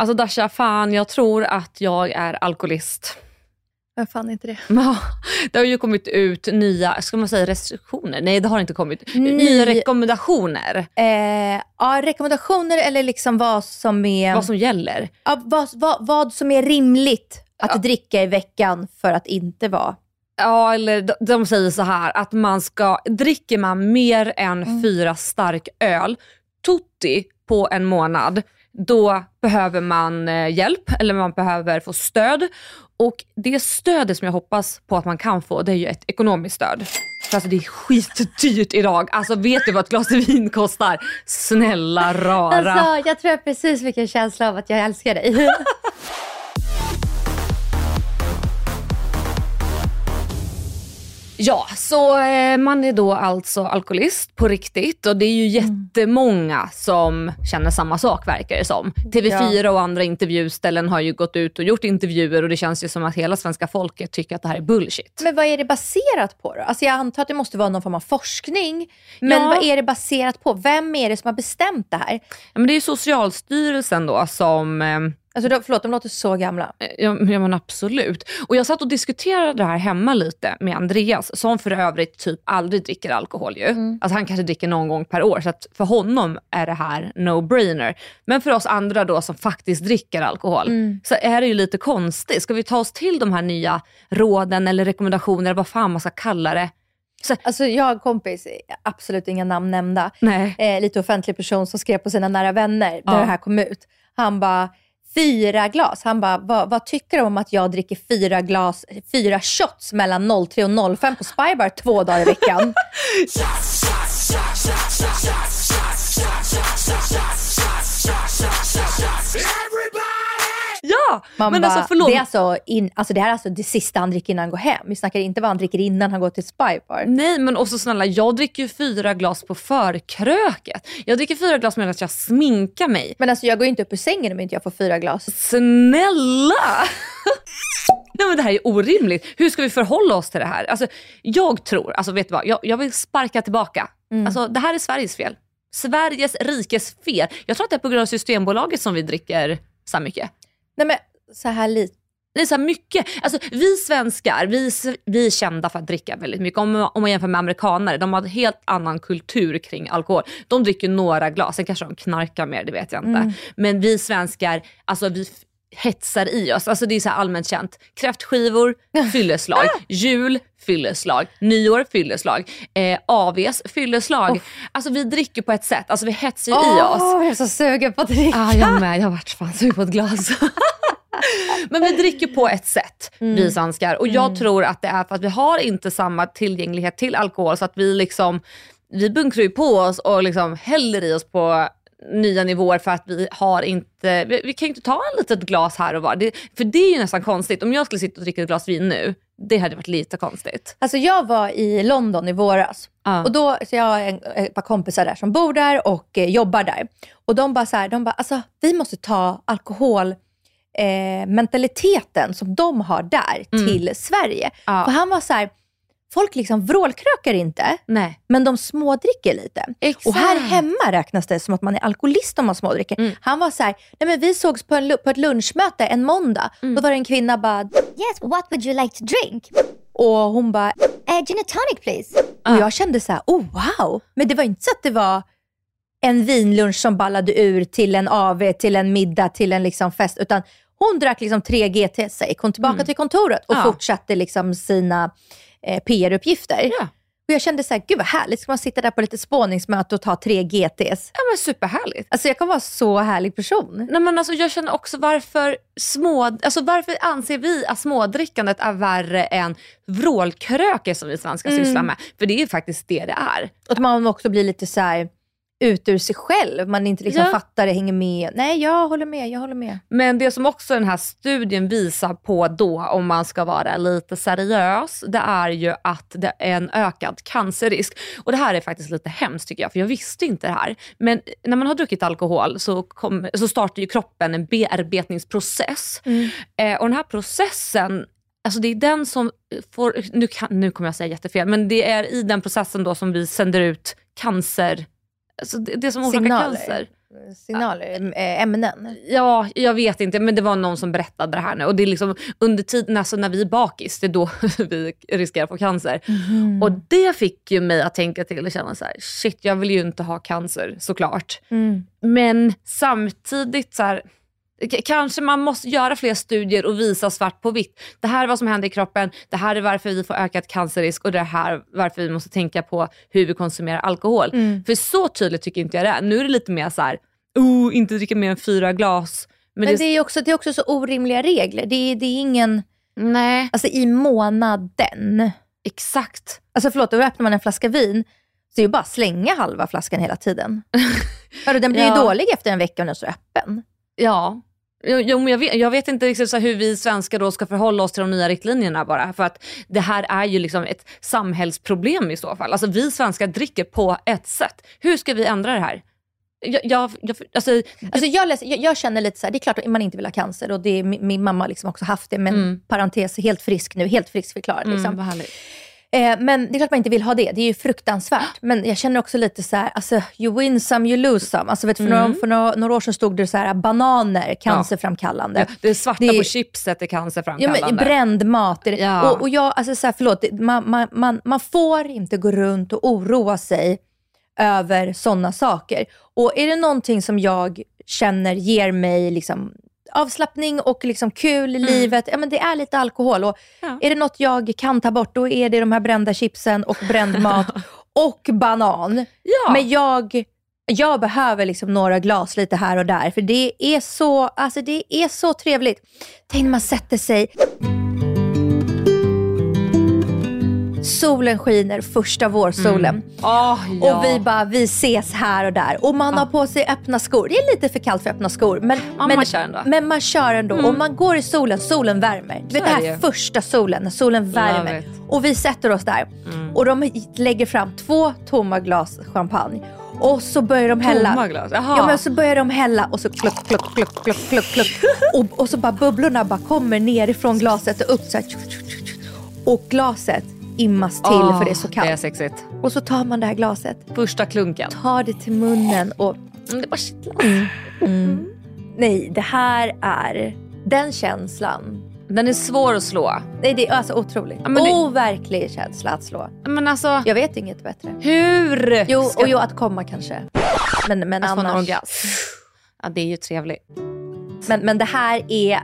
Alltså Dasha, fan jag tror att jag är alkoholist. Vem fan inte det? Ja, det har ju kommit ut nya, ska man säga restriktioner? Nej det har inte kommit. Ny- Nya rekommendationer. Eh, ja, rekommendationer eller liksom vad som är... Vad som gäller. ja, vad, vad, vad som är rimligt att dricka i veckan för att inte vara... Ja, eller de, de säger så här att man ska, dricker man mer än Mm. fyra stark öl, tutti på en månad, då behöver man eh, hjälp eller man behöver få stöd. Och det stödet som jag hoppas på att man kan få, det är ju ett ekonomiskt stöd. För alltså det är skitdyrt idag. Alltså vet du vad ett glas vin kostar? Snälla rara. Alltså, jag tror jag precis vilken känsla av att jag älskar dig. Ja, så eh, man är då alltså alkoholist på riktigt och det är ju jättemånga som känner samma sak verkar det som. TV4 och andra intervjuställen har ju gått ut och gjort intervjuer och det känns ju som att hela svenska folket tycker att det här är bullshit. Men vad är det baserat på då? Alltså jag antar att det måste vara någon form av forskning. Men Ja. vad är det baserat på? Vem är det som har bestämt det här? Ja, men det är Socialstyrelsen då som eh, Alltså då, förlåt, de låter så gamla. Ja, ja men absolut. Och jag satt och diskuterade det här hemma lite med Andreas som för övrigt typ aldrig dricker alkohol ju. Alltså han kanske dricker någon gång per år så att för honom är det här no-brainer. Men för oss andra då som faktiskt dricker alkohol så är det ju lite konstigt. Ska vi ta oss till de här nya råden eller rekommendationer vad fan man ska kalla det? Så, Alltså jag har en kompis, absolut inga namn nämnda, eh, lite offentlig person som skrev på sina nära vänner när Ja. det här kom ut. Han bara, fyra glas. Han bara, vad, vad tycker du om att jag dricker fyra glas, fyra shots mellan 03 och 05 på Spybar två dagar i veckan? Ja! Man men bara, alltså förlåt. Det, är alltså in, alltså det här är alltså det sista han dricker innan han går hem. Vi snackar inte vad han dricker innan han går till Spybar. Nej men också snälla, jag dricker ju fyra glas på förkröket. Jag dricker fyra glas medan jag sminkar mig. Men alltså jag går ju inte upp ur sängen om inte jag får fyra glas. Snälla! Nej men det här är orimligt. Hur ska vi förhålla oss till det här? Alltså, jag tror, alltså vet du vad, jag, jag vill sparka tillbaka. Alltså, det här är Sveriges fel. Sveriges rikes fel. Jag tror att det är på grund av Systembolaget som vi dricker så mycket. Nej men så här lite. Det är så mycket. Alltså, vi svenskar, vi, vi är kända för att dricka väldigt mycket. Om, om man jämför med amerikanare, de har en helt annan kultur kring alkohol. De dricker några glas, sen kanske de knarkar mer, det vet jag inte. Men vi svenskar, alltså vi hetsar i oss. Alltså det är så allmänt känt. Kräftskivor, fylleslag. Jul, fylleslag. Nyår, fylleslag. Eh, AVs, fylleslag. Alltså vi dricker på ett sätt, alltså vi hetsar ju i oss. Jag är så sugen på att dricka. Ja, jag med. Jag har varit fan sugen på ett glas. Men vi dricker på ett sätt, vi svenskar. Och jag tror att det är för att vi har inte samma tillgänglighet till alkohol så att vi liksom, vi bunkrar ju på oss och liksom häller i oss på nya nivåer för att vi har inte, vi, vi kan ju inte ta en litet glas här och var. Det, för det är ju nästan konstigt. Om jag skulle sitta och dricka ett glas vin nu, det hade varit lite konstigt. Alltså jag var i London i våras. Ja. Och då, så jag har en, ett par kompisar där som bor där och eh, jobbar där. Och de bara så här, de bara, alltså vi måste ta alkohol eh, mentaliteten som de har där till Sverige. Mm. Ja. För han var så här, folk liksom vrålkrökar inte, Nej. men de smådricker lite. Exakt. Och här hemma räknas det som att man är alkoholist om man smådricker. Mm. Han var så här, nej men vi sågs på, en, på ett lunchmöte en måndag. Mm. Då var det en kvinna bara, Yes, what would you like to drink? och hon bara, Uh, gin and tonic, please. och jag kände så här, oh wow. Men det var inte så att det var en vinlunch som ballade ur till en AV, till en middag, till en liksom fest. Utan hon drack liksom 3 GT, gick hon tillbaka till kontoret och Ja. fortsatte liksom sina eh, PR-uppgifter. Ja. Och jag kände så här, gud vad härligt, ska man sitta där på lite spåningsmöte och ta 3 GTs? Ja men superhärligt. Alltså jag kan vara så härlig person. Nej, men alltså, jag känner också varför, små, alltså, varför anser vi att smådrickandet är värre än vrålkröker som vi svenskar Mm. sysslar med? För det är ju faktiskt det det är. Och att man också blir lite så här ut ur sig själv. Man inte liksom Ja. fattar det, hänger med. Nej, jag håller med, jag håller med. Men det som också den här studien visar på då, om man ska vara lite seriös, det är ju att det är en ökad cancerrisk. Och det här är faktiskt lite hemskt tycker jag, för jag visste inte det här. Men när man har druckit alkohol så, kom, så startar ju kroppen en bearbetningsprocess. Eh, och den här processen Alltså det är den som får, nu, kan, nu kommer jag säga jättefel, men det är i den processen då som vi sänder ut cancer, alltså det, det som orsakar Signaler. cancer. Signaler, äh, ämnen. Ja, jag vet inte, men det var någon som berättade det här nu. Och det är liksom under tiden, alltså när vi är bakis, det är då vi riskerar att få cancer. Mm. Och det fick ju mig att tänka till och känna så här: shit jag vill ju inte ha cancer såklart. Mm. Men samtidigt så här, kanske man måste göra fler studier och visa svart på vitt. Det här är vad som händer i kroppen, det här är varför vi får ökad cancerrisk och det här är varför vi måste tänka på hur vi konsumerar alkohol. Mm. För så tydligt tycker inte jag det är. Nu är det lite mer så här, oh, inte dricka mer än fyra glas. Men, Men det, det är, också, det är också så orimliga regler. Det är, det är ingen, Nej, alltså i månaden. exakt. Alltså förlåt, då öppnar man en flaska vin, så är det ju bara att slänga halva flaskan hela tiden. Hörru, den blir Ja. ju dålig efter en vecka om den står öppen. Ja. Jo, jag, vet, jag vet inte riktigt hur vi svenskar då ska förhålla oss till de nya riktlinjerna bara. För att det här är ju liksom ett samhällsproblem i så fall. Alltså vi svenskar dricker på ett sätt. Hur ska vi ändra det här? Jag, jag, jag, alltså, Alltså jag, läser, jag, jag känner lite så här, det är klart att man inte vill ha cancer och det min, min mamma har liksom också haft det, men Mm. parentes, helt frisk nu, helt friskförklarad. mm, Liksom. härligt. Eh, men det är klart man inte vill ha det, det är ju fruktansvärt. Men jag känner också lite så här, alltså you win some, you lose some. Alltså, vet, för, några, för några, några år sedan stod det så här, bananer, cancerframkallande. Ja, det svarta Det- på chipset är Ja, cancerframkallande. men bränd mat. Det. Ja. Och, och jag, alltså så här, förlåt, det- man, man, man, man får inte gå runt och oroa sig över sådana saker. Och är det någonting som jag känner ger mig liksom avslappning och liksom kul i livet, ja, men det är lite alkohol. Och Ja. Är det något jag kan ta bort, då är det de här brända chipsen och bränd mat och banan. Ja. Men jag, jag behöver liksom några glas lite här och där, för det är så, alltså det är så trevligt. Tänk när man sätter sig. Solen skiner, första vårsolen. Åh, ja. Och vi bara, vi ses här och där. Och man har på sig öppna skor. Det är lite för kallt för öppna skor. Men, Ja, men, man kör ändå. men man kör ändå. Och man går i solen, solen värmer. Du vet det här ju. första solen, när solen värmer. Mm. Och vi sätter oss där. Och de lägger fram två tomma glas champagne. Och så börjar de hälla. Tomma glas? Jaha. Ja men så börjar de hälla och så kluck, kluck, kluck, kluck, kluck, kluck. Och, och så bara bubblorna bara kommer nerifrån glaset och upp så här. Och glaset immas till Åh, för det är så kallt. Det är sexigt. Och så tar man det här glaset, Första klunken. tar det till munnen och Mm, det bara kittlar. nej, det här är den känslan. Den är svår att slå. Nej, det är alltså otroligt. Ja, det- Overklig känsla att slå. Men alltså, Jag vet inget bättre. hur Jo, ska och jo, att komma kanske. Men, men Alltså, en annars. orgasm. Ja, det är ju trevligt. Men, men det här är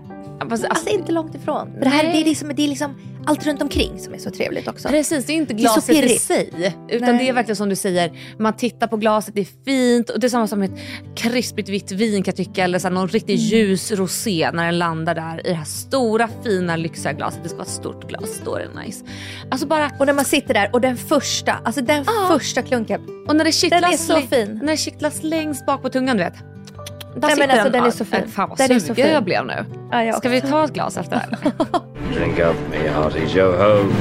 fast, alltså inte långt ifrån. Det här det är, liksom, det är liksom allt runt omkring som är så trevligt också. Precis, det är inte Det är glaset i sig. Utan Nej. det är verkligen som du säger, man tittar på glaset, det är fint. Och det är samma som ett krispigt vitt vin kan jag tycka. Eller så någon riktigt Mm. ljus rosé när den landar där i det här stora fina lyxiga glaset. Det ska vara ett stort glas, då är det nice. Alltså bara, Och när man sitter där och den första, alltså den Ja. första klunken. och när det kittlas, Den är så fin. När det kittlas längst bak på tungan du vet. Där Nej, men alltså, den är Ja, så fin. Fan vad Den är så sugen jag blev nu. Ja, jag Ska vi ta ett glas efter det här? Drink up me hearty yo-ho.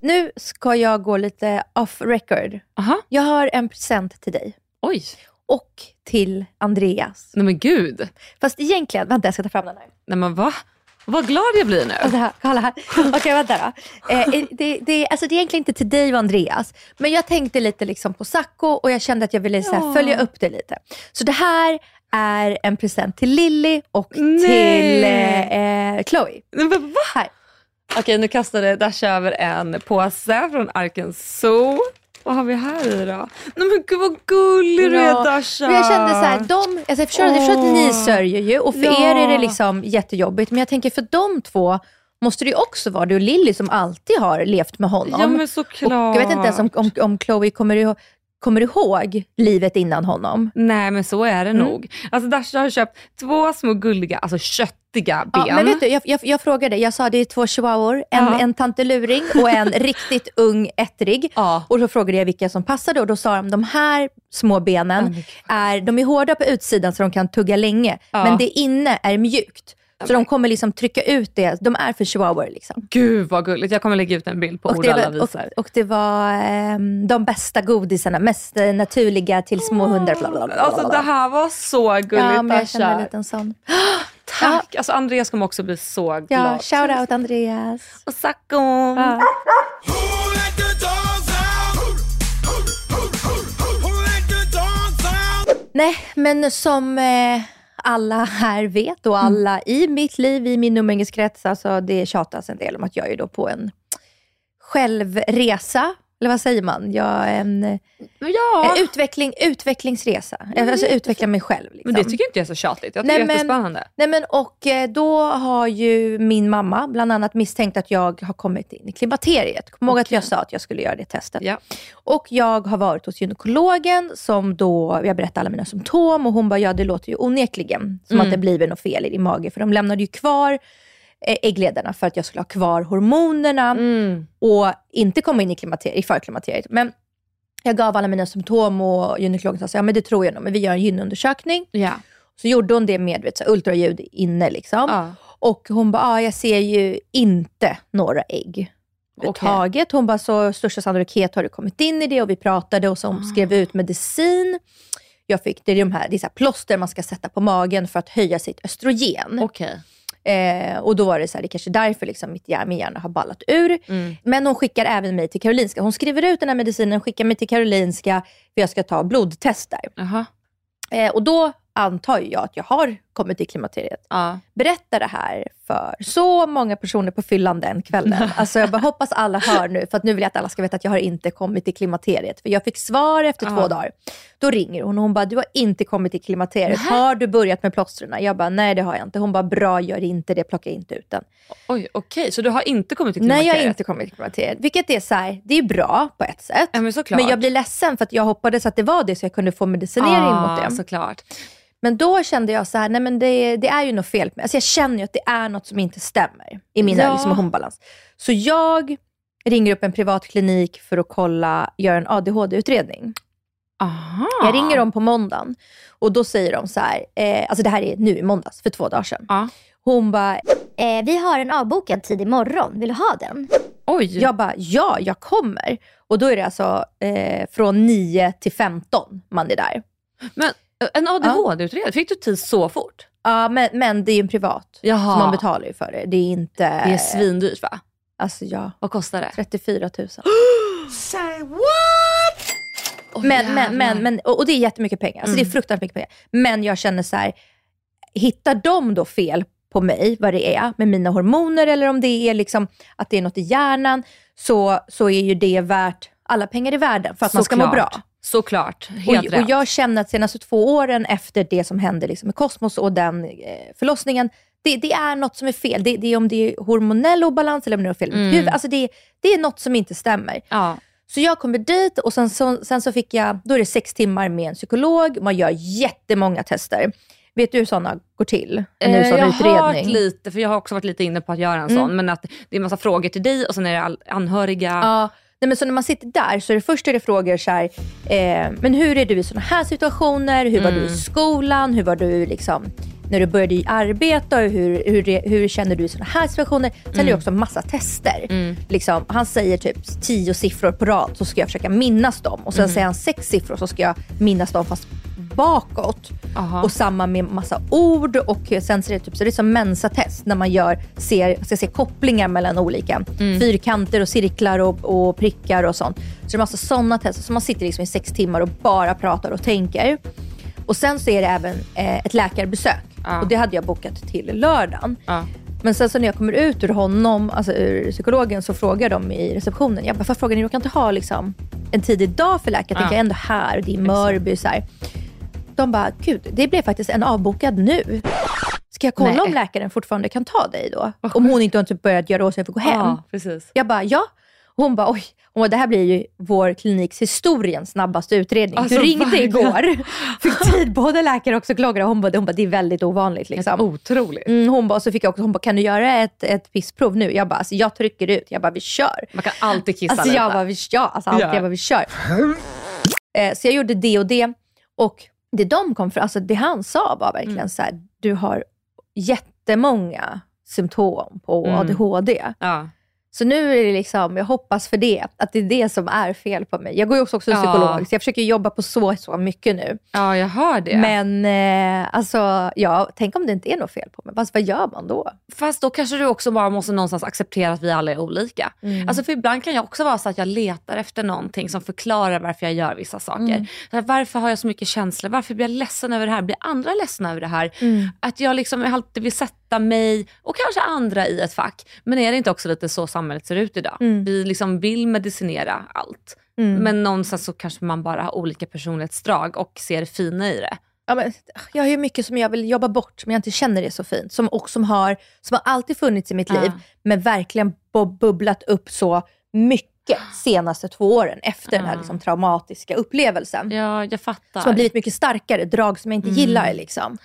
Nu ska jag gå lite off record. Aha. Jag har en present till dig Oj, och till Andreas. nej men gud. Fast egentligen, vänta jag ska ta fram den här. Nej men va? Vad glad jag blir nu. Kolla här. Kolla här. Okej, vänta då. Eh, det, det, alltså, det är egentligen inte till dig och Andreas, men jag tänkte lite liksom på Sacco och jag kände att jag ville så här, Ja. följa upp det lite. Så det här är en present till Lilly och Nej. till eh, eh, Chloe. Men va? Här. Okej, nu kastade Dasha över en påse från Arkens Zoo. Vad har vi här i då? Nej men gud vad gullig du är. Dasha. Men jag kände så här, de, alltså jag, förstår, jag förstår att ni sörjer ju och för Ja. er är det liksom jättejobbigt. Men jag tänker för de två måste det ju också vara du och Lilly som alltid har levt med honom. Ja men såklart. och jag vet inte ens om, om, om Chloe kommer ihåg, kommer ihåg livet innan honom. Nej men så är det Mm. nog. Alltså Dasha har köpt två små gulliga, alltså köttiga ben. Ja, men vet du, jag, jag, jag frågade, jag sa det är två chihuahuor, en, Ja. en tanteluring och en riktigt ung ettrig. Ja. Och så frågade jag vilka som passade och då sa de de här små benen, är, de är hårda på utsidan så de kan tugga länge, Ja. men det inne är mjukt. Så de kommer liksom trycka ut det, de är för chihuahuor. Liksom. Gud vad gulligt. Jag kommer lägga ut en bild på Och Ord alla var, och, visar. och det var ehm, de bästa godisarna, mest eh, naturliga till små hundar. Bla, bla, bla, bla, Alltså det här var så gulligt ja, men jag kände en liten sån. Tack. Alltså Andreas kommer också bli så glad. Ja, shout out Andreas. Och Sacco. Ja. Nej, men som eh, alla här vet och alla i mitt liv, i min umgängeskrets, alltså det tjatas en del om att jag är då på en självresa. Eller vad säger man? Jag en, Ja. en utveckling, utvecklingsresa. alltså utveckla mig själv. Liksom. Men det tycker inte jag är så tjatigt. Jag tycker Nej, det är men- jättespännande. Nej, men, och eh, då har ju min mamma bland annat misstänkt att jag har kommit in i klimakteriet. Kom ihåg att jag sa att jag skulle göra det testet. Ja. Och jag har varit hos gynekologen som då, jag berättade alla mina symptom och hon bara, ja det låter ju onekligen som Mm. att det blivit något fel i din mage. För de lämnade ju kvar äggledarna för att jag skulle ha kvar hormonerna Mm. och inte komma in i, klimakteriet, i förklimakteriet. Men jag gav alla mina symptom och gynekologen sa, ja men det tror jag nog, men vi gör en gynundersökning. Ja. Så gjorde hon det med vet, så ultraljud inne. Liksom. Ja. Och hon bara, ah, jag ser ju inte några ägg överhuvudtaget. Hon bara, så största sannolikhet har du kommit in i det och vi pratade och så hon skrev ut medicin. Jag fick, det är de här, det är så här plåster man ska sätta på magen för att höja sitt östrogen. Okej. Eh, och då var det så här, det är kanske därför liksom mitt hjärna, min hjärna har ballat ur. Mm. Men hon skickar även mig till Karolinska. Hon skriver ut den här medicinen, skickar mig till Karolinska för jag ska ta blodtest där. Eh, och då antar jag att jag har kommit till klimakteriet. Ja. Berätta det här för så många personer på fyllan den kvällen. Alltså jag bara hoppas alla hör nu, för att nu vill jag att alla ska veta att jag har inte kommit till klimakteriet. För jag fick svar efter två dagar. Då ringer hon och hon bara, du har inte kommit till klimakteriet. Har du börjat med plåstren? Jag bara, nej det har jag inte. Hon bara, bra gör inte det, plocka inte ut den. Oj, okej. Så du har inte kommit till Nej, klimakteriet? jag har inte kommit till klimakteriet. Vilket är så här, det är bra på ett sätt. Ja, men såklart. Men jag blir ledsen för att jag hoppades att det var det så jag kunde få medicinering mot det. såklart. Men då kände jag så här, nej men det, det är ju något fel. med- Alltså jag känner ju att det är något som inte stämmer i min Ja. liksom, hormonbalans. Så jag ringer upp en privat klinik för att kolla, göra en ADHD-utredning. Aha. Jag ringer dem på måndagen och då säger de så här, eh, alltså det här är nu i måndags, för två dagar sedan. Ja. Hon bara, Eh, vi har en avbokad tid imorgon. Vill du ha den? Oj. jag bara, ja jag kommer. Och då är det alltså eh, från 9 till 15 man är där. Men en ADHD-utredning, fick du tid så fort? Ja, men, men det är ju en privat. Jaha. Så man betalar ju för det. Det är inte... Det är svindyrt va? Alltså ja, Vad kostar det? 34 000. Say what? Åh, Men, men, men, men, och det är jättemycket pengar. Alltså det är Mm. fruktansvärt mycket pengar. Men jag känner så här, hittar de då fel på mig, vad det är med mina hormoner eller om det är liksom att det är något i hjärnan, så, så är ju det värt alla pengar i världen för att man ska må bra. Såklart. Helt Och, rätt. och jag känner att senaste två åren efter det som hände liksom med Kosmos och den eh, förlossningen, det, det är något som är fel. Det, det är om det är hormonell obalans eller om det är fel mitt Mm. huvud. Alltså det, det är något som inte stämmer. ja. Så jag kommer dit och sen så, sen så fick jag, då är det sex timmar med en psykolog. Man gör jättemånga tester. Vet du hur sådana går till? En Eh, sån jag har hört lite, för jag har också varit lite inne på att göra en Mm. sån, men att det är en massa frågor till dig och sen är det anhöriga. Ja, nej men så när man sitter där så är det först är det frågor så här, eh, men hur är du i sådana här situationer? Hur var du Mm. i skolan? Hur var du liksom, när du började? Och hur, hur, hur känner du i sådana här situationer? Sen är det också massa tester. Mm. Liksom, han säger typ tio siffror på rad så ska jag försöka minnas dem. Och sen säger han sex siffror så ska jag minnas dem fast bakåt. Aha. Och samma med massa ord och sen är det typ så det är som mensatest när man gör, ser, ska se kopplingar mellan olika fyrkanter och cirklar och, och prickar och sånt. Så det är massa sådana tester. Så man sitter liksom i sex timmar och bara pratar och tänker. Och sen så är det även eh, ett läkarbesök. Ja. Och det hade jag bokat till lördagen. Ja. Men sen så när jag kommer ut ur honom, alltså ur psykologen, så frågar de i receptionen, jag bara, får jag fråga, ni råkar inte ha liksom en tid idag för läkare? Jag tänker, är ändå här och det är Mörby. Så här. De bara, gud, det blev faktiskt en avbokad nu. Ska jag kolla Nej. om läkaren fortfarande kan ta dig då? Om hon inte har typ börjat göra sig för att gå hem. Ja, precis. Jag bara, ja. Hon bara, oj. Hon bara, det här blir ju vår kliniks historiens snabbaste utredning. Alltså, du ringde verkligen. igår, fick tid, både läkare och psykologer. Hon bara, hon bara, det är väldigt ovanligt. Liksom. Otroligt. Mm, hon bara, så fick jag också, hon bara, kan du göra ett, ett pissprov nu? Jag bara, alltså, jag trycker ut. Jag bara, vi kör. Man kan alltid kissa Alltså, lite. jag bara, vi, ja, alltså, alltid, Ja. jag bara, vi kör. Eh, så jag gjorde det och det. Och det de kom för, alltså det han sa var verkligen Mm. så här, du har jättemånga symptom på Mm. ADHD. Ja. Så nu är det liksom, jag hoppas för det, att det är det som är fel på mig. Jag går ju också, Ja. psykolog, så jag försöker jobba på så, så mycket nu. ja, jag hör det. Men eh, alltså, ja, tänk om det inte är något fel på mig. Fast vad gör man då? Fast då kanske du också bara måste någonstans acceptera att vi alla är olika. Mm. Alltså för ibland kan jag också vara så att jag letar efter någonting som förklarar varför jag gör vissa saker. Mm. Här, Varför har jag så mycket känslor? Varför blir jag ledsen över det här? Blir andra ledsna över det här? Mm. Att jag liksom alltid vill sätta mig och kanske andra i ett fack. Men är det inte också lite så samhället ser ut idag? Mm. Vi liksom vill medicinera allt. Mm. Men någonstans så kanske man bara har olika personlighetsdrag och ser det fina i det. Ja, men, jag har ju mycket som jag vill jobba bort, men jag inte känner det så fint. Som, och som har, som har alltid funnits i mitt liv, men verkligen bu- bubblat upp så mycket senaste två åren efter den här liksom, traumatiska upplevelsen. Ja, jag fattar. Som har blivit mycket starkare, drag som jag inte Mm. gillar. Liksom.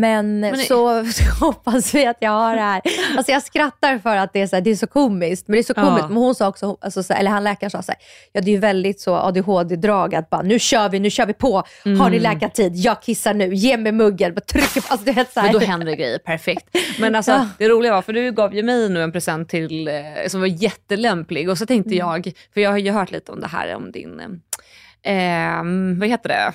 Men, Men det- så, hoppas vi att jag har det här. Alltså jag skrattar för att det är så, här, det är så komiskt. Men det är så Ja. komiskt. Men hon sa också, alltså så här, eller han läkaren sa så här, ja det är ju väldigt så ADHD-drag att bara, nu kör vi, nu kör vi på. Har ni läkartid? Jag kissar nu, ge mig muggen. Bara trycker på, alltså, du vet, så här. Men då händer det grejer, perfekt. Men alltså, Ja. det roliga var, för du gav ju mig nu en present till, eh, som var jättelämplig och så tänkte Mm. jag, för jag har ju hört lite om det här, om din, eh, ehm, vad heter det?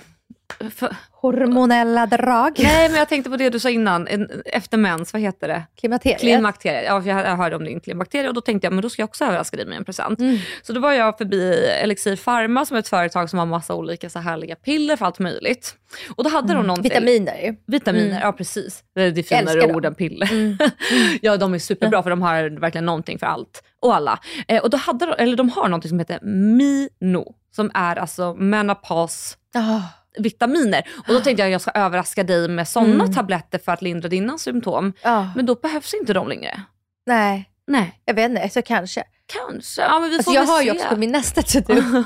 För, Hormonella drag. nej men jag tänkte på det du sa innan, efter mens, vad heter det? Klimakteriet. Klimakteriet. Ja, för jag hörde om din klimakterie och då tänkte jag men då ska jag också överraska dig med en present. Mm. Så då var jag förbi Elixir Pharma som är ett företag som har massa olika så härliga piller för allt möjligt. Och då hade de någonting. Mm. Vitaminer. Vitaminer, Mm. ja precis. Det är finare ord än piller. Mm. ja, de är superbra för de har verkligen någonting för allt och alla. Eh, och då hade de, eller de har någonting som heter Mino, som är alltså menopaus Ah. Vitaminer. Och då tänkte jag att jag ska överraska dig med sådana Mm. tabletter för att lindra dina symptom. Ja. Men då behövs inte de längre. Nej, Nej, jag vet inte. Så kanske. kanske. Ja, men vi Alltså får jag har se. ju också på min nästa to-do.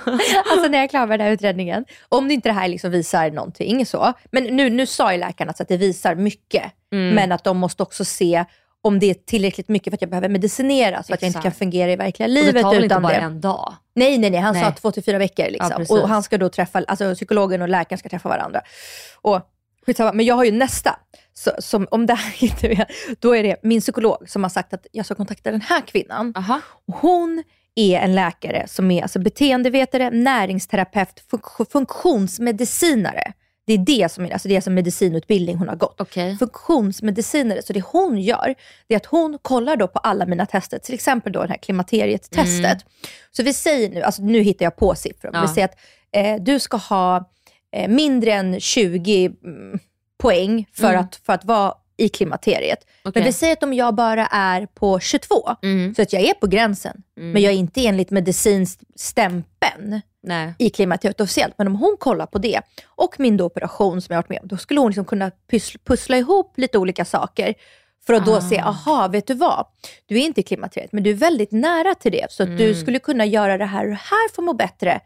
alltså när jag är klar med den här utredningen. Om det inte det här liksom visar någonting så. Men nu, nu sa ju läkarna alltså att det visar mycket. Mm. Men att de måste också se om det är tillräckligt mycket för att jag behöver medicinera så att jag inte kan fungera i verkliga och livet det tar väl inte bara det. en dag? Nej, nej, nej. Han sa Nej. två till fyra veckor. Ja, Liksom. precis. och han ska då träffa, alltså psykologen och läkaren ska träffa varandra. Och, skitsamma, men jag har ju nästa. Så, om det här inte är, då är det min psykolog som har sagt att jag ska kontakta den här kvinnan. Aha. Och Hon är en läkare som är alltså beteendevetare, näringsterapeut, funk- funktionsmedicinare. Det är det som är alltså det är alltså medicinutbildning hon har gått. Okej. Funktionsmedicinare, så det hon gör, det är att hon kollar då på alla mina tester, till exempel då det här klimakteriet-testet. Så vi säger nu, alltså nu hittar jag på siffror, Ja. vi säger att eh, du ska ha eh, mindre än 20 mm, poäng för, Mm. att, för att vara i klimakteriet. Okej. Men vi säger att om jag bara är på 22, Mm. så att jag är på gränsen, Mm. men jag är inte enligt medicinsk stämpeln Nej. i klimakteriet officiellt. Men om hon kollar på det och min operation som jag har varit med om, då skulle hon liksom kunna pussla ihop lite olika saker för att då Ah. se, aha, vet du vad? Du är inte i klimakteriet, men du är väldigt nära till det. Så att du Mm. skulle kunna göra det här och det här för att må bättre.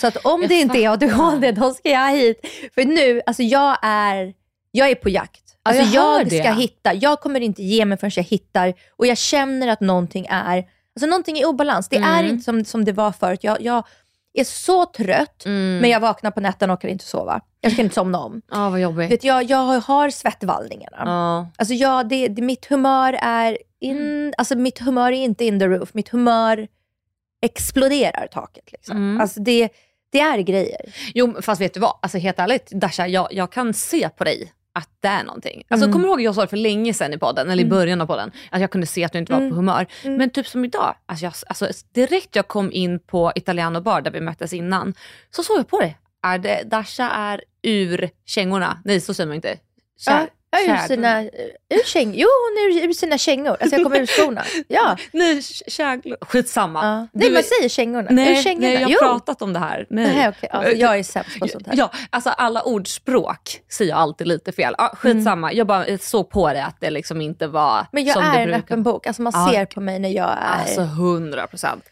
Så att om Jag det inte är. ADHD, då ska jag hit. För nu, alltså jag är, jag är på jakt. Alltså jag jag det. ska hitta, jag kommer inte ge mig förrän jag hittar och jag känner att någonting är, alltså någonting är i obalans. Det är Mm. inte som, som det var förut. Jag, jag är så trött, Mm. men jag vaknar på nätterna och kan inte sova. Jag kan inte somna om. Ja, vad jobbigt. Vet, jag, jag har svettvallningarna. Ja. Alltså jag, det, det, mitt humör är in, Mm. alltså mitt humör är inte in the roof. Mitt humör exploderar taket. Liksom. Mm. Alltså det, det är grejer. Jo, fast vet du vad? Alltså helt ärligt, Dasha, jag, jag kan se på dig att det är någonting. Alltså, Mm. Kommer du ihåg jag sa det för länge sedan i podden, eller i Mm. början av podden, att jag kunde se att du inte var Mm. på humör. Mm. Men typ som idag, alltså, jag, alltså, direkt jag kom in på Italiano bar där vi möttes innan, så såg jag på dig. Dasha är ur kängorna. Nej, så säger man inte. Kär, Ja, ur sina, ur käng, jo, hon är ur, ur sina kängor. Alltså jag kommer ur skorna. Ja. Nej, käglor. Skitsamma. ja. Du Nej, är- man säger kängorna. ur Nej, kängorna. nej, jag har jo. pratat om det här. Nej. Nej, okej. Alltså, jag är sämst på sånt här. Ja, alltså alla ordspråk säger jag alltid lite fel. Ja, skitsamma, jag bara såg på det att det liksom inte var Mm. Men jag som är det en öppen bok. Alltså man Ja. ser på mig när jag är... Alltså hundra procent.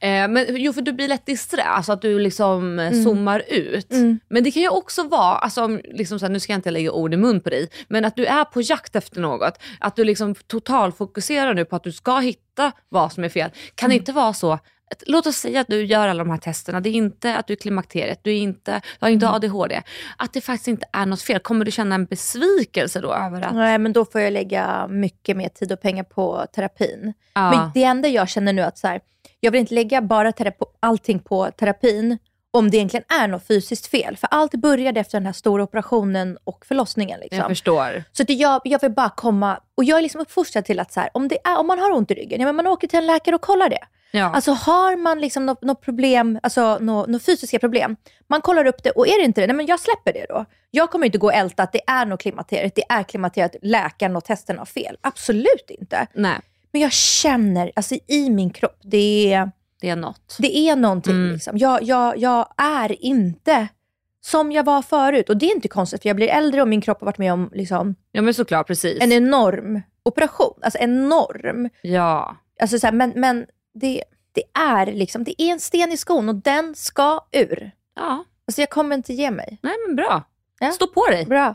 Eh, men jo, för du blir lätt disträ, alltså att du liksom Mm. eh, zoomar ut. Men det kan ju också vara, alltså, om liksom så här, nu ska jag inte lägga ord i mun på dig, men att du är på jakt efter något. Att du liksom totalfokuserar nu på att du ska hitta vad som är fel. Kan det Mm. inte vara så Låt oss säga att du gör alla de här testerna. Det är inte att du är klimakteriet, du, är inte, du har inte Mm. ADHD. Att det faktiskt inte är något fel. Kommer du känna en besvikelse då över att... Nej, men då får jag lägga mycket mer tid och pengar på terapin. Ja. Men det enda jag känner nu att så här, jag vill inte lägga bara terapi, allting på terapin om det egentligen är något fysiskt fel. För allt började efter den här stora operationen och förlossningen. Liksom. Jag förstår. Så att jag, jag vill bara komma, och jag är liksom uppfostrad till att så här, om, det är, om man har ont i ryggen, ja, men man åker till en läkare och kollar det. Ja. Alltså har man liksom något, något problem, alltså något, något fysiska problem, man kollar upp det och är det inte det, nej men jag släpper det då. Jag kommer inte gå och älta att det är något klimakteriet, det är klimakteriet, läkaren och testen har fel. Absolut inte. Nej, Men jag känner, alltså i min kropp, det är, det är något. det är någonting. Mm. Liksom. Jag, jag, jag är inte som jag var förut. Och det är inte konstigt, för jag blir äldre och min kropp har varit med om liksom, Ja men såklart, precis. en enorm operation. Alltså enorm. Ja. Alltså, så här, men men det, det är liksom, det är en sten i skon och den ska ur. Ja, Alltså jag kommer inte ge mig. nej men bra. Ja. Stå på dig. Bra.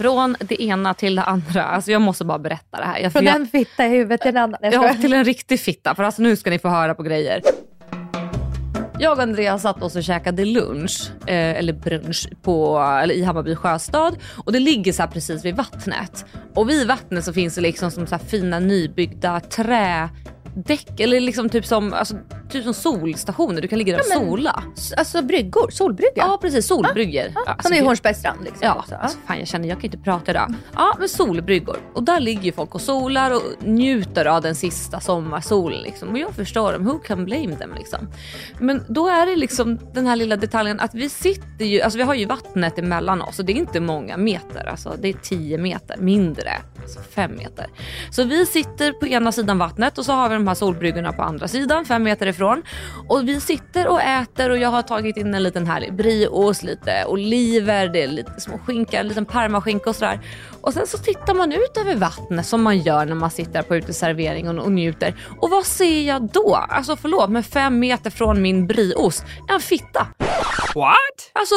Från det ena till det andra. Alltså jag måste bara berätta det här. Jag, Från jag, en fitta i huvudet till en annan. Jag ja, till en riktig fitta. För alltså nu ska ni få höra på grejer. Jag och Andreas satt oss och käkade lunch, eh, eller brunch, på, eller i Hammarby sjöstad. Och det ligger så här precis vid vattnet. Och vid vattnet så finns det liksom som så här fina nybyggda trädäck. Eller liksom typ som, alltså, typ som solstationer. Du kan ligga där och Ja, sola. Alltså bryggor, solbrygga. Ja precis, solbryggor. Ja, Alltså, som i gud. Hornsbergs strand. Liksom, Ja, också. alltså, fan jag känner jag kan inte prata idag. Ja, men solbryggor. Och där ligger ju folk och solar och njuter av den sista sommarsolen. Liksom. Och jag förstår dem, who can blame them liksom. Men då är det liksom den här lilla detaljen att vi sitter ju, alltså vi har ju vattnet emellan oss och det är inte många meter. Alltså det är 10 meter, mindre. Alltså 5 meter. Så vi sitter på ena sidan vattnet och så har vi de här solbryggorna på andra sidan, 5 meter ifrån. Och vi sitter och äter och jag har tagit in en liten härlig brieost, lite oliver, det är lite små skinka, en liten parmaskinka och sådär. Och sen så tittar man ut över vattnet som man gör när man sitter på uteservering och, och njuter. Och vad ser jag då? Alltså förlåt, men fem meter från min brieost, en fitta. What? Alltså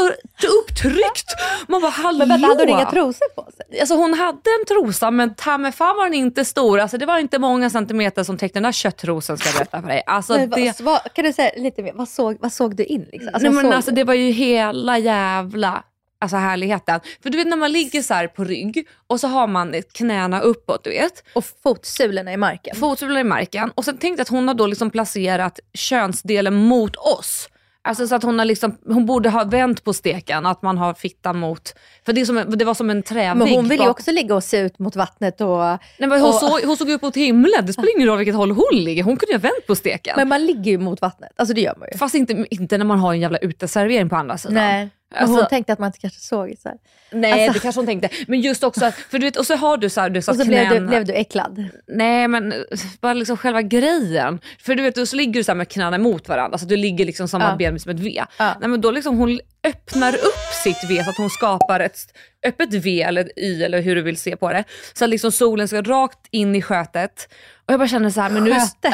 upptryckt. Man bara hallå. Men vänta, hade hon inga trosor på sig? Alltså hon hade en trosa men ta fan var den inte stor. Alltså det var inte många centimeter som täckte den där köttrosen ska jag berätta för dig. Alltså Men vad- det, vad, kan du säga lite mer? Vad såg, vad såg du in? Liksom? Nej, men alltså, du? det var ju hela jävla alltså, härligheten. För du vet när man ligger så på rygg och så har man knäna uppåt du vet. Och fotsulorna i marken. Fotsulorna i marken. Och sen tänkte jag att hon har då liksom placerat könsdelen mot oss. Alltså så att hon, har liksom, hon borde ha vänt på steken, att man har fittan mot... För det, som det var som en trävägg. Men hon vill ju också ligga och se ut mot vattnet. Och, Nej, men hon, och, såg, hon såg upp mot himlen, det spelar ingen roll vilket håll hon ligger. Hon kunde ju ha vänt på steken. Men man ligger ju mot vattnet. Alltså det gör man ju. Fast inte, inte när man har en jävla uteservering på andra sidan. Nej. Alltså- hon tänkte att man inte kanske såg. Så här. Nej, Alltså- det kanske hon tänkte. Men just också, för du vet, och så har du så här, du sa Och så blev du, blev du äcklad. Nej men bara liksom själva grejen. För du vet, då så ligger du så med knäna mot varandra, så att du ligger liksom samma Ja. ben som ett V. Ja. Nej men då liksom hon öppnar upp sitt V så att hon skapar ett öppet V eller ett Y eller hur du vill se på det. Så att liksom solen ska rakt in i skötet. Och jag bara känner så här, men nu... Skötet?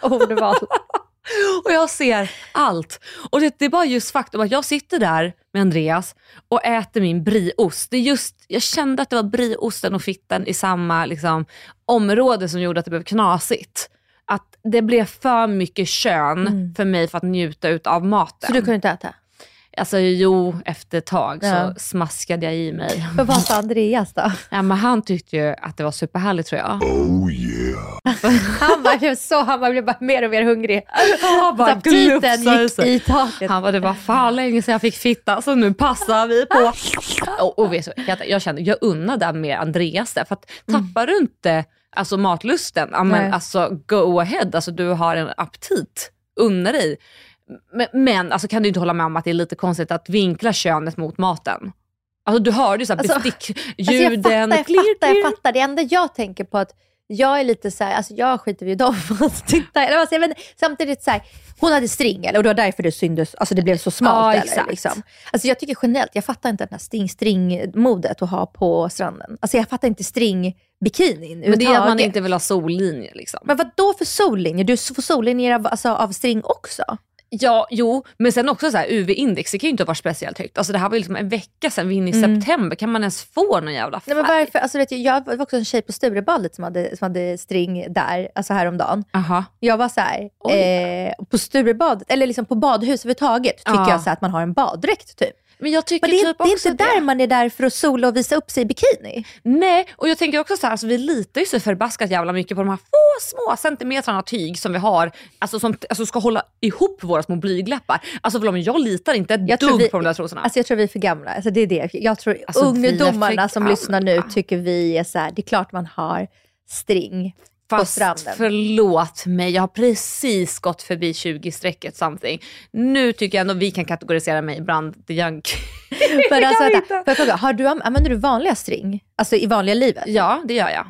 Ordval. Och jag ser allt. Och det, det är bara just faktum att jag sitter där med Andreas och äter min brieost. Det är just, jag kände att det var brieosten och fitten i samma liksom, område som gjorde att det blev knasigt. Att det blev för mycket kön för mig för att njuta ut av maten. Så du kunde inte äta? Alltså jo, efter ett tag Ja. så smaskade jag i mig. Men vad sa Andreas då? Ja, men han tyckte ju att det var superhärligt tror jag. Han bara, blev så, han bara blev bara mer och mer hungrig. Han bara glufsade gick sig. i taket. Han bara, det var fan länge sedan jag fick fitta så nu passar vi på. och, och vet du, jag, jag kände, jag unnar där med Andreas där. För att tappar du inte alltså, matlusten, ja, men, Nej. alltså, go ahead. Alltså, du har en aptit, unna dig. Men, alltså, kan du inte hålla med om att det är lite konstigt att vinkla könet mot maten? Alltså du hörde ju Alltså, bestickljuden. Alltså jag fattar, jag fattar, jag fattar. Det enda jag tänker på att jag är lite så här, alltså jag skiter i dem. Alltså, titta, jag, men samtidigt så här, hon hade stringel och det var därför det syndes, alltså det blev så smalt. Ja, exakt. liksom. Alltså jag tycker generellt, jag fattar inte den här string, stringmodet att ha på stranden. Alltså jag fattar inte stringbikinin Men det är att man inte vill ha sollinjer. Liksom. Men vad då för sollinjer? Du får sollinjer av, alltså, av string också? Ja, jo, men sen också så UV-index, det kan ju inte vara speciellt högt. Alltså det här var ju liksom en vecka sedan, vi är inne i Mm. september. Kan man ens få någon jävla färg? Nej, men varför? Alltså, vet du, jag var också en tjej på Sturebadet som hade, som hade string där, alltså häromdagen. Aha. Jag var så här, eh, på Sturebadet, eller liksom på badhus överhuvudtaget, tycker Ja. jag så att man har en baddräkt typ. Men jag tycker Men det, typ det är inte där man är där för att sola och visa upp sig i bikini. Nej, och jag tänker också så här, alltså, vi litar ju så förbaskat jävla mycket på de här få små centimetrarna tyg som vi har, alltså som alltså, ska hålla ihop våra små blygläppar. Alltså förlåt, men jag litar inte ett Jag dugg vi- på de där trosorna. Alltså jag tror vi är för gamla. Alltså det är det. Jag tror Alltså, är ungdomarna som lyssnar nu tycker vi är så här, det är klart man har string Fast förlåt mig, jag har precis gått förbi 20-strecket something. Nu tycker jag ändå vi kan kategorisera mig bland the young Men alltså, vänta, får fråga, har du, använder du vanliga string? Alltså i vanliga livet? Ja, det gör jag.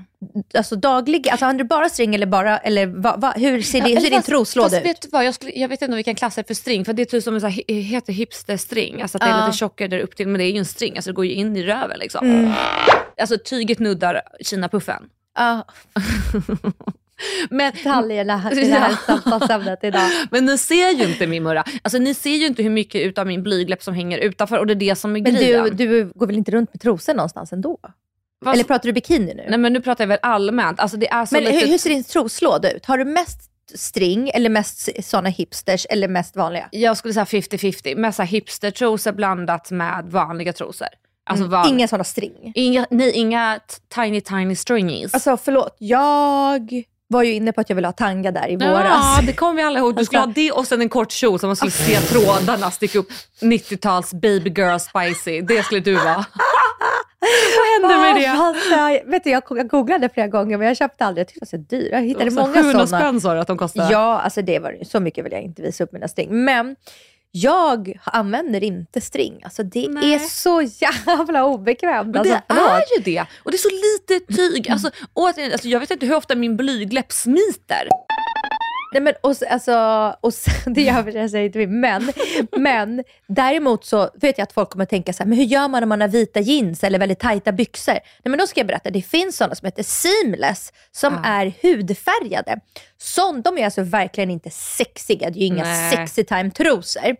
Alltså daglig, alltså använder du bara string eller bara, eller va, va, hur ser, det, hur ser din Fast- troslåda fast ut? Vet du vad, jag, skulle, jag vet inte om vi kan klassa det för string, för det är typ som en så här, he- heter hipsterstring. Alltså att det är Ja. lite tjockare där upp till, men det är ju en string, alltså det går ju in i röven liksom. Mm. Alltså tyget nuddar kinapuffen. Ja, Men, detaljerna i det här samtalsämnet idag. men ni ser ju inte min murra. Alltså ni ser ju inte hur mycket utav min blygläpp som hänger utanför och det är det som är Men grejen. du, du går väl inte runt med trosor någonstans ändå? Fast- Eller pratar du bikini nu? Nej men nu pratar jag väl allmänt. Alltså det är så Men lite... hur, hur ser din troslåda ut? Har du mest string eller mest såna hipsters eller mest vanliga? Jag skulle säga 50-50. Med så här hipstertrosor blandat med vanliga trosor. Alltså van... Inga såna string? Inga, nej, inga tiny tiny stringies. Alltså förlåt, jag var ju inne på att jag ville ha tanga där i Ja, våras. det kommer vi alla ihåg. Du skulle ha det och sen en kort kjol som man skulle se trådarna sticka upp. 90-tals baby girl spicy. Det skulle du vara. Vad hände med det? Alltså, vet du, jag, googlade flera gånger men jag köpte aldrig. Jag tyckte det var så dyra. Jag hittade Så många 700 sådana. spänn sa du att de kostade. Ja, alltså det var så mycket vill jag inte visa upp mina string. Men jag använder inte string. Alltså det Nej. är så jävla obekvämt. Alltså, det förlåt. är ju det. Och det är så lite tyg. Alltså, återigen, alltså, jag vet inte hur ofta min blygläpp smiter. Nej, men, och, så- alltså, och, det gör jag säger inte vi, men, men däremot så vet jag att folk kommer tänka så här, men hur gör man om man har vita jeans eller väldigt tajta byxor? Nej, men då ska jag berätta, det finns sådana som heter seamless som Ja. är hudfärgade. Sån, de är alltså verkligen inte sexiga, det är ju inga Nej. sexy time trosor.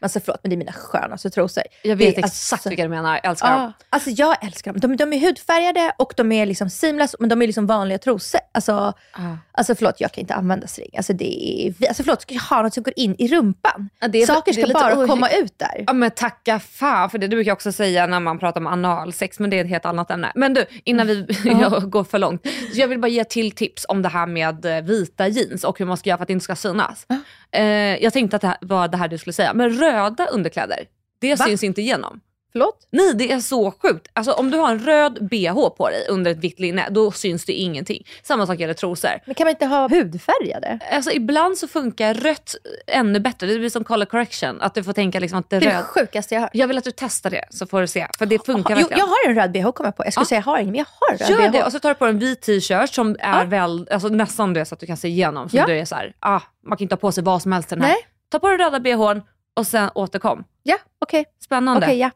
Alltså förlåt, men det är mina skönaste trosor. Jag vet Det exakt alltså- vilka du menar. Jag älskar dem. Ja, alltså jag älskar dem. De, de är hudfärgade och de är liksom seamless, men de är liksom vanliga trosor. Alltså, Ja. alltså förlåt, jag kan inte använda string. Alltså det är, alltså förlåt, ska jag ha något som går in i rumpan? det är- Saker ska bara ohy- komma ut där. Ja men tacka fan för det. Det brukar jag också säga när man pratar om analsex men det är ett helt annat ämne. Men du, innan vi jag går för långt. Så jag vill bara ge till tips om det här med eh, vita jeans och hur man ska göra för att det inte ska synas. Eh, jag tänkte att det här var det här du skulle säga. Men röda underkläder, det Va? syns inte igenom. Förlåt? Nej det är så sjukt. Alltså om du har en röd bh på dig under ett vitt linne då syns det ingenting. Samma sak gäller trosor. Men kan man inte ha hudfärgade? Alltså ibland så funkar rött ännu bättre. Det blir som color correction. Att du får tänka liksom att det är Det är det röd. sjukaste jag har hört. Jag vill att du testar det så får du se. För det funkar Jo, verkligen. jag har en röd bh kom jag på. Jag skulle Ja. säga jag har ingen, men jag har en röd Gör bh. det och så tar du på en vit t-shirt som är väl, alltså nästan det så att du kan se igenom. Som Ja. du är så här, ah, man kan inte ha på sig vad som helst i den här. Nej. Ta på dig röda bhn och sen återkom. Ja, okej. Spännande. Okej, ja.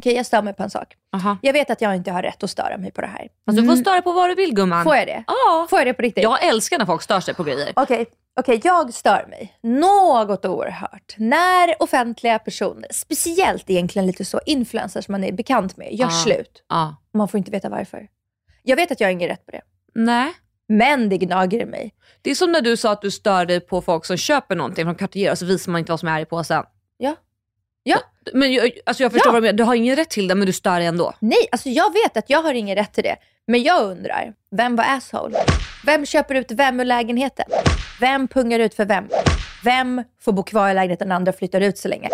Okej, jag stör mig på en sak. Aha. Jag vet att jag inte har rätt att störa mig på det här. Alltså, du får störa på vad du vill gumman. Får jag det? Ja. Får jag det på riktigt? Jag älskar när folk stör sig på grejer. Okej, okej, jag stör mig något oerhört när offentliga personer, speciellt egentligen lite så influencers man är bekant med, gör Ja. slut. Och man får inte veta varför. Jag vet att jag har ingen rätt på det. Nej. Men det gnager i mig. Det är som när du sa att du stör dig på folk som köper någonting från Cartier och så visar man inte vad som är i påsen. Ja. Ja. Men jag, alltså jag förstår Ja. vad du menar. Du har ingen rätt till det men du stör dig ändå. Nej, alltså jag vet att jag har ingen rätt till det. Men jag undrar, vem var asshole? Vem köper ut vem ur lägenheten? Vem pungar ut för vem? Vem får bo kvar i lägenheten när andra flyttar ut så länge?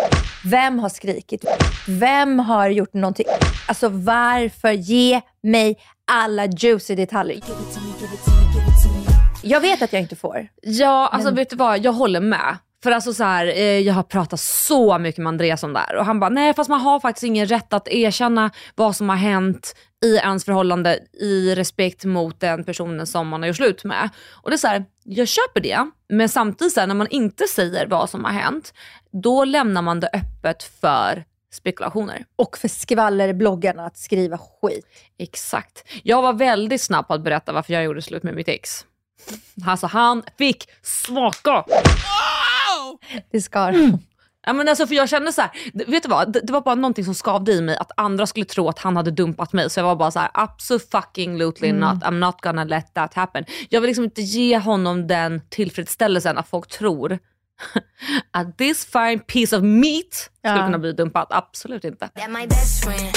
Vem har skrikit? Vem har gjort någonting? Alltså varför? Ge mig alla juicy detaljer. Jag vet att jag inte får. Ja, alltså vet du vad, jag håller med. För alltså så här, eh, jag har pratat så mycket med Andreas om det här och han bara, nej fast man har faktiskt ingen rätt att erkänna vad som har hänt i ens förhållande i respekt mot den personen som man har gjort slut med. Och det är så här, jag köper det, men samtidigt så här, när man inte säger vad som har hänt, då lämnar man det öppet för spekulationer. Och för skvallerbloggarna att skriva skit. Exakt. Jag var väldigt snabb på att berätta varför jag gjorde slut med mitt ex. Alltså han fick smaka. Det skar. Mm. Ja, men alltså, för jag kände så här, vet du vad? Det, det var bara någonting som skavde i mig att andra skulle tro att han hade dumpat mig. Så jag var bara så här, absolutely Mm. not. I'm not gonna let that happen. Jag vill liksom inte ge honom den tillfredsställelsen att folk tror att this fine piece of meat skulle Ja. kunna bli dumpat. Absolut inte. That my best friend.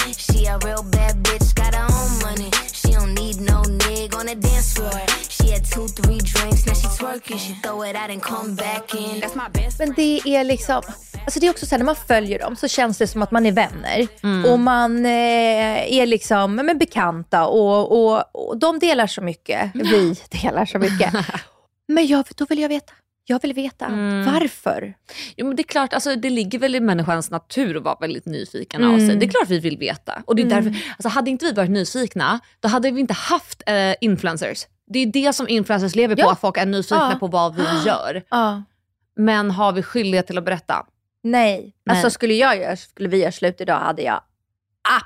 Had two, three drinks, now she twerking. She throw it out and come back in. That's my best Men det är liksom, alltså det är också så här, när man följer dem så känns det som att man är vänner. Mm. Och man eh, är liksom men bekanta och, och, och de delar så mycket. Vi delar så mycket. Men jag, då vill jag veta. Jag vill veta Mm. varför. Jo, men det är klart, alltså, det ligger väl i människans natur att vara väldigt nyfiken av Mm. sig. Det är klart vi vill veta. Och det är Mm. därför, alltså, hade inte vi varit nyfikna, då hade vi inte haft eh, influencers. Det är det som influencers lever på, Ja. att folk är nyfikna Ja. på vad vi gör. Ja. Men har vi skyldighet till att berätta? Nej. Nej. Alltså skulle, jag göra, skulle vi göra slut idag hade jag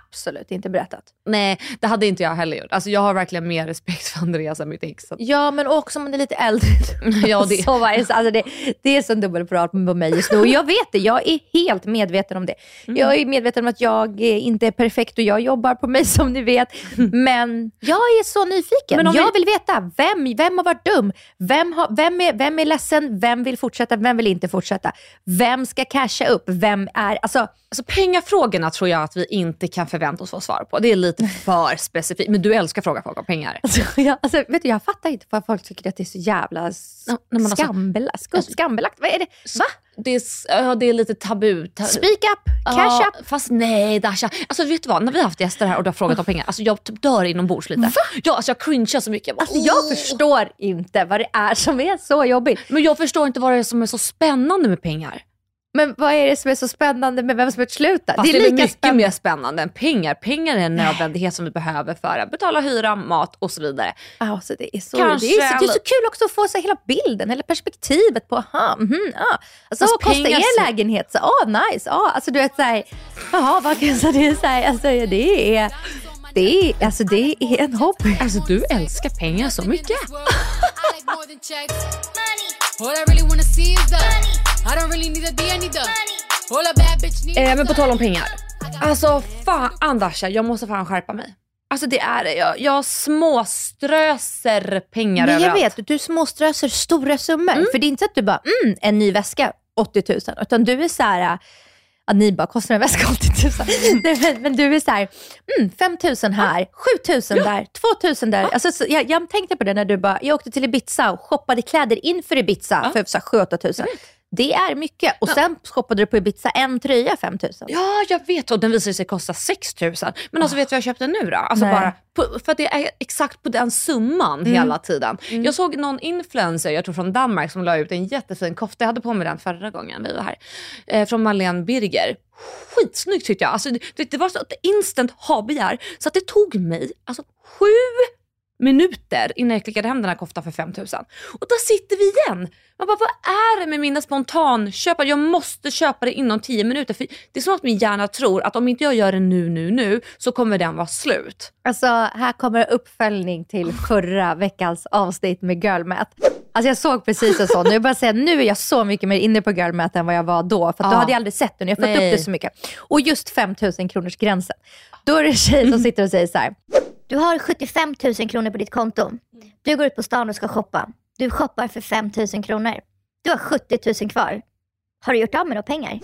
absolut inte berättat. Nej, det hade inte jag heller gjort. Alltså, jag har verkligen mer respekt för Andreas än mitt ex. Så- Ja, men också om man är lite äldre. Ja, det- så alltså det, det är så dubbelprat på mig just nu. Och jag vet det, jag är helt medveten om det. Mm. Jag är medveten om att jag inte är perfekt och jag jobbar på mig som ni vet. Men jag är så nyfiken. Men om jag vi- vill veta, vem, vem har varit dum? Vem, har, vem, är, vem är ledsen? Vem vill fortsätta? Vem vill inte fortsätta? Vem ska casha upp? Vem är... Alltså, Alltså, pengafrågorna tror jag att vi inte kan förvänta oss få svar på. Det är lite för specifikt. Men du älskar att fråga folk om pengar. alltså, jag, alltså, vet du, jag fattar inte varför folk tycker att det är så jävla alltså- skambelagt. Skambelagt. Vad är det? Va? Det är, ja, det är lite tabu. Ta- Speak up, cash Ja, up. Fast nej Dasha. Alltså vet du vad, när vi har haft gäster här och du har frågat om pengar, alltså jag typ dör inombords lite. Ja, alltså jag cringear så mycket. Jag bara, Alltså, jag förstår inte vad det är som är så jobbigt. Men jag förstår inte vad det är som är så spännande med pengar. Men vad är det som är så spännande med vem som är slutar? Fast Det är lika mycket spännande. mer spännande än pengar. Pengar är en nödvändighet som vi behöver för att betala hyra, mat och så vidare. Alltså, det, är så, Kanske det, är så, det är så kul också att få så hela bilden, hela perspektivet på, aha, mhm, ja. Alltså vad kostar er lägenhet? Så, ah, nice. Ah, alltså du vet såhär, jaha, vad kan så det är så här, alltså det är, det är, alltså det är en hobby. Alltså du älskar pengar så mycket. Really need need. Eh, men på tal om pengar. Alltså fan Dasha, jag måste fan skärpa mig. Alltså det är det. Jag, jag småströser pengar Men jag överallt. vet, du småströsar stora summor. För det är inte så att du bara, mm, en ny väska, 80 000. Utan du är så här, att ni bara, kostar en väska 80 000? Nej, men, men du är så här, mm, 5 000 här, 7 000 där, 2 000 där. Alltså, så, jag, jag tänkte på det när du bara, jag åkte till Ibiza och shoppade kläder inför Ibiza för så här, 7 8 000. Det är mycket. Och sen shoppade du på Ibiza en tröja 5 000. Ja, jag vet. Och den visade sig kosta 6 000. Men alltså vet du vad jag köpte nu då? Alltså Nej. bara på, för att det är exakt på den summan Mm. hela tiden. Jag såg någon influencer, jag tror från Danmark, som la ut en jättefin kofta. Jag hade på mig den förra gången vi var här. Eh, från Marlene Birger. Skitsnyggt tyckte jag. Alltså, det, det var så ett instant ha-begär. Så att det tog mig alltså, sju minuter innan jag klickade hem den här koftan för 5000. Och där sitter vi igen. Man bara, vad är det med mina spontanköp? Jag måste köpa det inom 10 minuter. För det är som att min hjärna tror att om inte jag gör det nu, nu, nu så kommer den vara slut. Alltså, här kommer uppföljning till förra veckans avsnitt med Girl Math. Alltså jag såg precis en sån. Jag bara säga, nu är jag så mycket mer inne på Girl Math än vad jag var då. För att då Ja. hade jag aldrig sett den. Jag har fått Nej. upp det så mycket. Och just 5 000 kronors gränsen. Då är det en tjej som sitter och säger så här. Du har 75 000 kronor på ditt konto. Du går ut på stan och ska shoppa. Du shoppar för 5 000 kronor. Du har 70 000 kvar. Har du gjort av med några pengar?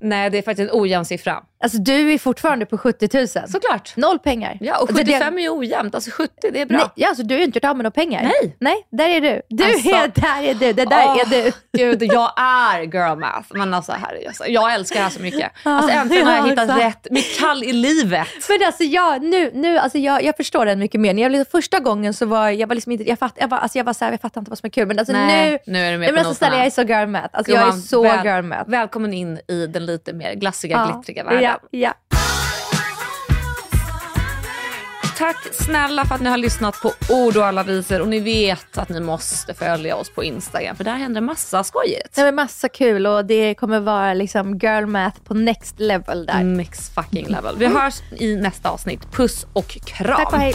Nej, det är faktiskt en ojämn siffra. Alltså du är fortfarande på 70 000. Såklart. Noll pengar. Ja, och Alltså, 75 det- är ju ojämnt. Alltså 70, det är bra. Nej, ja, alltså du har inte gjort av med några pengar. Nej. Nej, där är du. Du Alltså- är, där är du. Det där Åh, är du. Gud, jag är girl math. Men alltså, herre, alltså, jag älskar det här så mycket. Alltså, Ja, äntligen har jag ja, hittat exakt. rätt, mitt kall i livet. Men alltså jag, nu, nu, alltså jag, jag förstår den mycket mer. När jag, liksom, första gången så var jag var liksom inte, jag, fatt, jag, var, alltså jag var så här, jag fattar inte vad som är kul. Men alltså Nej, nu, nu är du med på men alltså, jag är så girl math. Alltså jag är så väl- girl math. Välkommen in i den lite mer glassiga, Ja, glittriga världen. Ja, ja. Tack snälla för att ni har lyssnat på Ord och alla visor och ni vet att ni måste följa oss på Instagram för där händer massa skojigt. Det var massa kul och det kommer vara liksom girl math på next level där. Next fucking level. Vi hörs i nästa avsnitt. Puss och kram. Tack och hej.